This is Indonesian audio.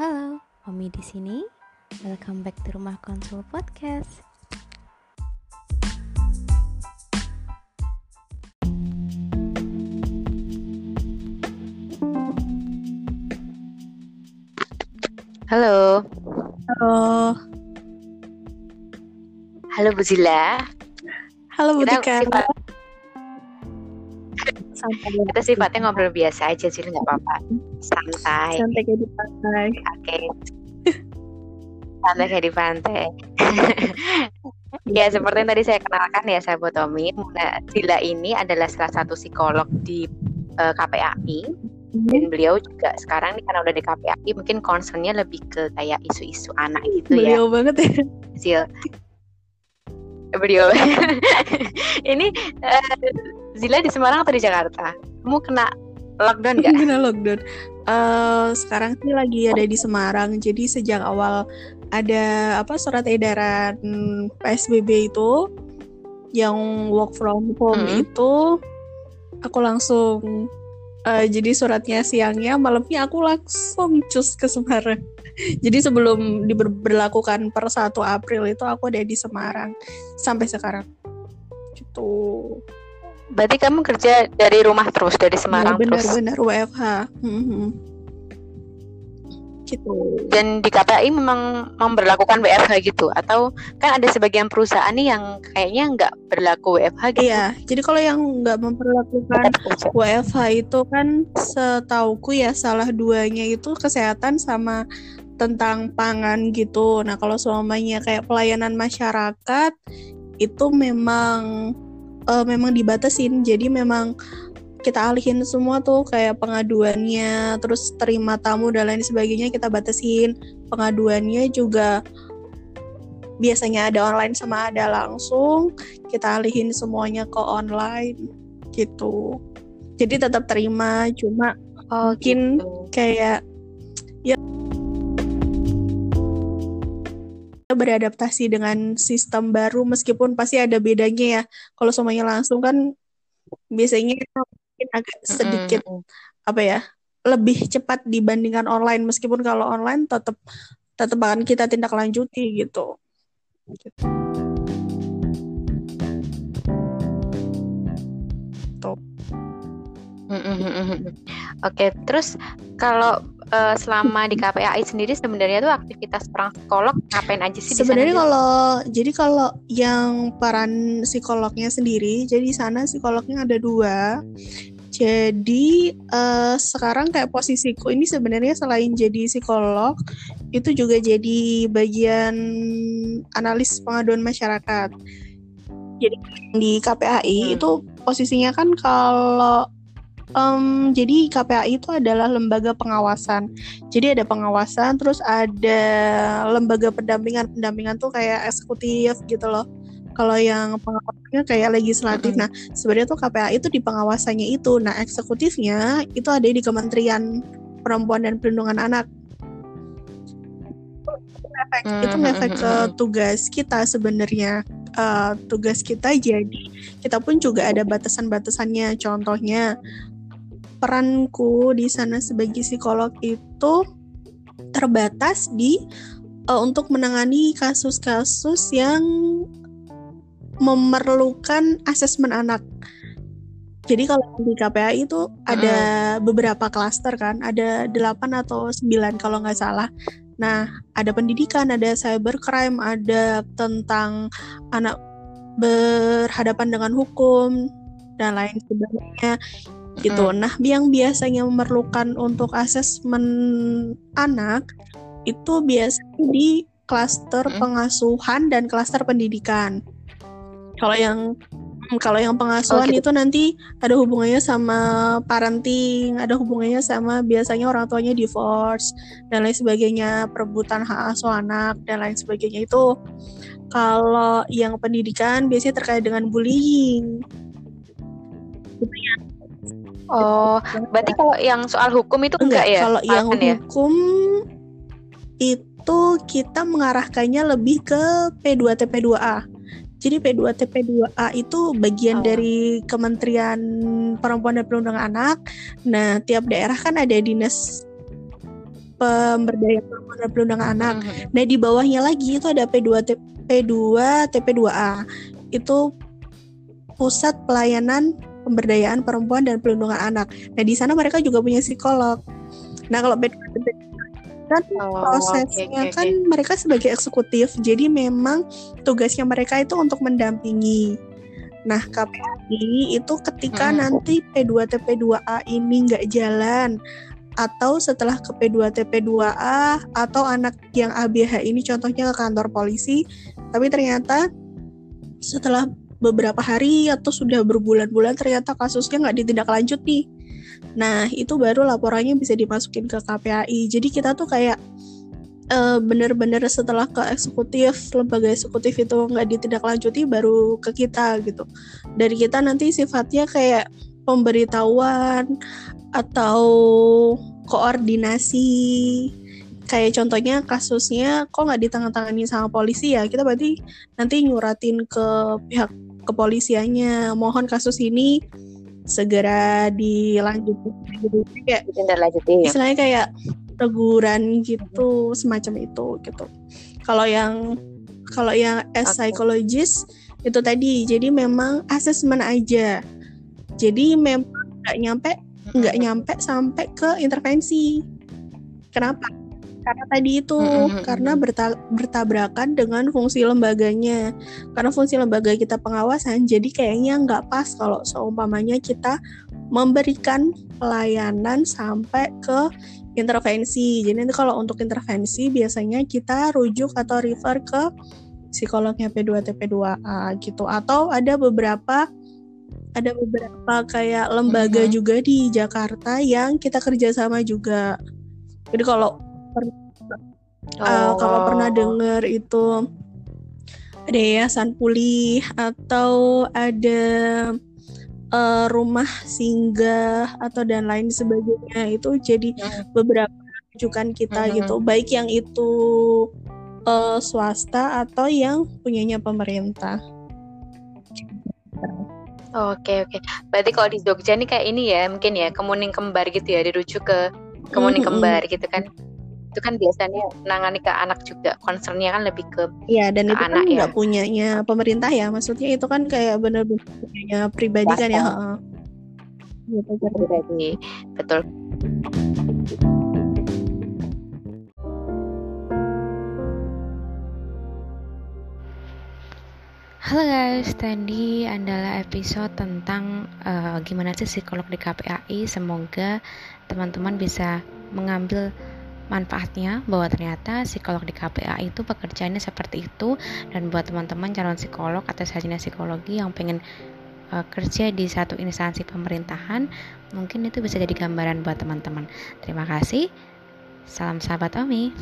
Halo, Omi di sini. Welcome back to Rumah Konsul Podcast. Halo. Halo. Halo Bu Zila. Halo Bu Kita sifat, Santai, kita sifatnya ngobrol biasa aja sih nggak apa-apa. Santai. santai kayak di pantai. Oke. Santai kayak di pantai. ya seperti yang tadi saya kenalkan ya sahabat Tommy, Muna Zila ini adalah salah satu psikolog di eh, KPAI dan beliau juga sekarang nih karena udah di KPAI mungkin concernnya lebih ke kayak isu-isu anak gitu ya. Beliau banget ya. Zil beliau ini eh, Zila di Semarang atau di Jakarta kamu kena lockdown nggak Kena lockdown. Eh, sekarang sih lagi ada di Semarang. Jadi sejak awal ada apa surat edaran PSBB itu yang work from home Hmm. itu aku langsung eh, jadi suratnya siangnya malamnya aku langsung cus ke Semarang. Jadi sebelum diberlakukan per 1 April itu aku ada di Semarang sampai sekarang. Gitu. berarti kamu kerja dari rumah terus dari Semarang terus benar-benar WFH. Mhm. Gitu. dan di KPAI memang memberlakukan WFH gitu atau kan ada sebagian perusahaan nih yang kayaknya nggak berlaku WFH gitu Iya, jadi kalau yang nggak memperlakukan WFH itu kan setauku ya salah duanya itu kesehatan sama tentang pangan gitu. Nah kalau semuanya kayak pelayanan masyarakat itu memang eh, memang dibatasin. Jadi memang kita alihin semua tuh kayak pengaduannya, terus terima tamu dan lain sebagainya kita batasin. Pengaduannya juga biasanya ada online sama ada langsung kita alihin semuanya ke online gitu jadi tetap terima cuma oh, mungkin gitu. kayak ya beradaptasi dengan sistem baru meskipun pasti ada bedanya ya kalau semuanya langsung kan biasanya mungkin agak sedikit Mm-mm. apa ya lebih cepat dibandingkan online meskipun kalau online tetap tetap akan kita tindak lanjuti gitu Mm-mm. Oke, terus kalau eh, selama di KPAI sendiri sebenarnya tuh aktivitas perang psikolog ngapain aja sih Sebenarnya kalau jadi kalau yang peran psikolognya sendiri, jadi di sana psikolognya ada dua. Jadi eh, sekarang kayak posisiku ini sebenarnya selain jadi psikolog, itu juga jadi bagian analis pengaduan masyarakat. Jadi di KPAI Hmm. itu posisinya kan kalau em, jadi KPAI itu adalah lembaga pengawasan. Jadi ada pengawasan, terus ada lembaga pendampingan. Pendampingan tuh kayak eksekutif gitu loh. Kalau yang pengawasannya kayak legislatif. Nah, sebenarnya tuh KPAI itu di pengawasannya itu. Nah, eksekutifnya itu ada di Kementerian Perempuan dan Perlindungan Anak. Itu ngefek, itu Hmm, ngefek ke tugas kita sebenarnya. Eh, tugas kita jadi kita pun juga ada batasan-batasannya. Contohnya peranku di sana sebagai psikolog itu terbatas di eh, untuk menangani kasus-kasus yang memerlukan asesmen anak. Jadi kalau di KPAI itu ada beberapa klaster kan, ada 8 atau 9 kalau nggak salah. Nah, ada pendidikan, ada cybercrime, ada tentang anak berhadapan dengan hukum dan lain sebagainya gitu. Nah, yang biasanya memerlukan untuk asesmen anak itu biasanya di klaster pengasuhan dan klaster pendidikan. Kalau yang kalau yang pengasuhan Oh, gitu. itu nanti ada hubungannya sama parenting, ada hubungannya sama biasanya orang tuanya divorce dan lain sebagainya, perebutan hak asuh anak dan lain sebagainya itu. Kalau yang pendidikan biasanya terkait dengan bullying. Oh, berarti kalau yang soal hukum itu enggak, ya? Kalau yang ya? hukum itu kita mengarahkannya lebih ke P2T P2A. Jadi P2T P2A itu bagian Oh. dari Kementerian Perempuan dan Perlindungan Anak. Nah, tiap daerah kan ada dinas pemberdayaan perempuan dan perlindungan anak. Mhm. Nah di bawahnya lagi itu ada P2 T- P2 TP2A itu pusat pelayanan pemberdayaan perempuan dan perlindungan anak. Nah di sana mereka juga punya psikolog. Nah kalau P2 TP2 kan Oh, prosesnya oke, oke, kan mereka sebagai eksekutif, jadi memang tugasnya mereka itu untuk mendampingi. Nah KPI itu ketika Mhm. nanti P2 TP2A ini nggak jalan atau setelah ke P2 TP2A atau anak yang ABH ini contohnya ke kantor polisi, tapi ternyata setelah beberapa hari atau sudah berbulan-bulan ternyata kasusnya nggak ditindaklanjuti. Nah, itu baru laporannya bisa dimasukin ke KPAI. Jadi kita tuh kayak eh, bener-bener setelah ke eksekutif, lembaga eksekutif itu nggak ditindaklanjuti baru ke kita gitu. Dari kita nanti sifatnya kayak pemberitahuan atau koordinasi. Kayak contohnya kasusnya kok nggak ditangan-tangani sama polisi ya, kita berarti nanti nyuratin ke pihak kepolisiannya, mohon kasus ini segera dilanjutin gitu. Jadi kayak Ditindaklanjuti. istilahnya kayak teguran gitu semacam itu gitu. Kalau yang kalau yang as psychologist itu tadi jadi memang asesmen aja. Jadi memang nggak nyampe nggak nyampe sampai ke intervensi. Kenapa karena tadi itu Mm-mm. karena berta- bertabrakan dengan fungsi lembaganya karena fungsi lembaga kita pengawasan jadi kayaknya nggak pas kalau seumpamanya kita memberikan pelayanan sampai ke intervensi. Jadi nanti kalau untuk intervensi biasanya kita rujuk atau refer ke psikolognya P2 TP2A gitu atau ada beberapa ada beberapa kayak lembaga Mhm. juga di Jakarta yang kita kerjasama juga. Jadi kalau uh, kalau pernah Oh. dengar itu ada yayasan pulih atau ada uh, rumah singgah atau dan lain sebagainya itu jadi Mhm. beberapa rujukan kita Mhm. gitu baik yang itu uh, swasta atau yang punyanya pemerintah. Oke oke. Berarti kalau di Jogja nih kayak ini ya, mungkin ya kemuning kembar gitu ya, dirujuk ke kemuning kembar gitu kan. Itu kan biasanya nangani ke anak juga. Concernnya kan lebih ke Iya dan Ke itu kan anak ya? nggak punyanya pemerintah ya maksudnya itu kan kayak benar-benar punyanya pribadi kan ya. Heeh. Gitu, pribadi. Betul. Halo guys, tadi adalah episode tentang eh, gimana sih psikolog di KPAI. Semoga teman-teman bisa mengambil manfaatnya bahwa ternyata psikolog di KPAI itu pekerjaannya seperti itu dan buat teman-teman calon psikolog atau sarjana psikologi yang pengen eh, kerja di satu instansi pemerintahan, mungkin itu bisa jadi gambaran buat teman-teman. Terima kasih. Salam sahabat Omi.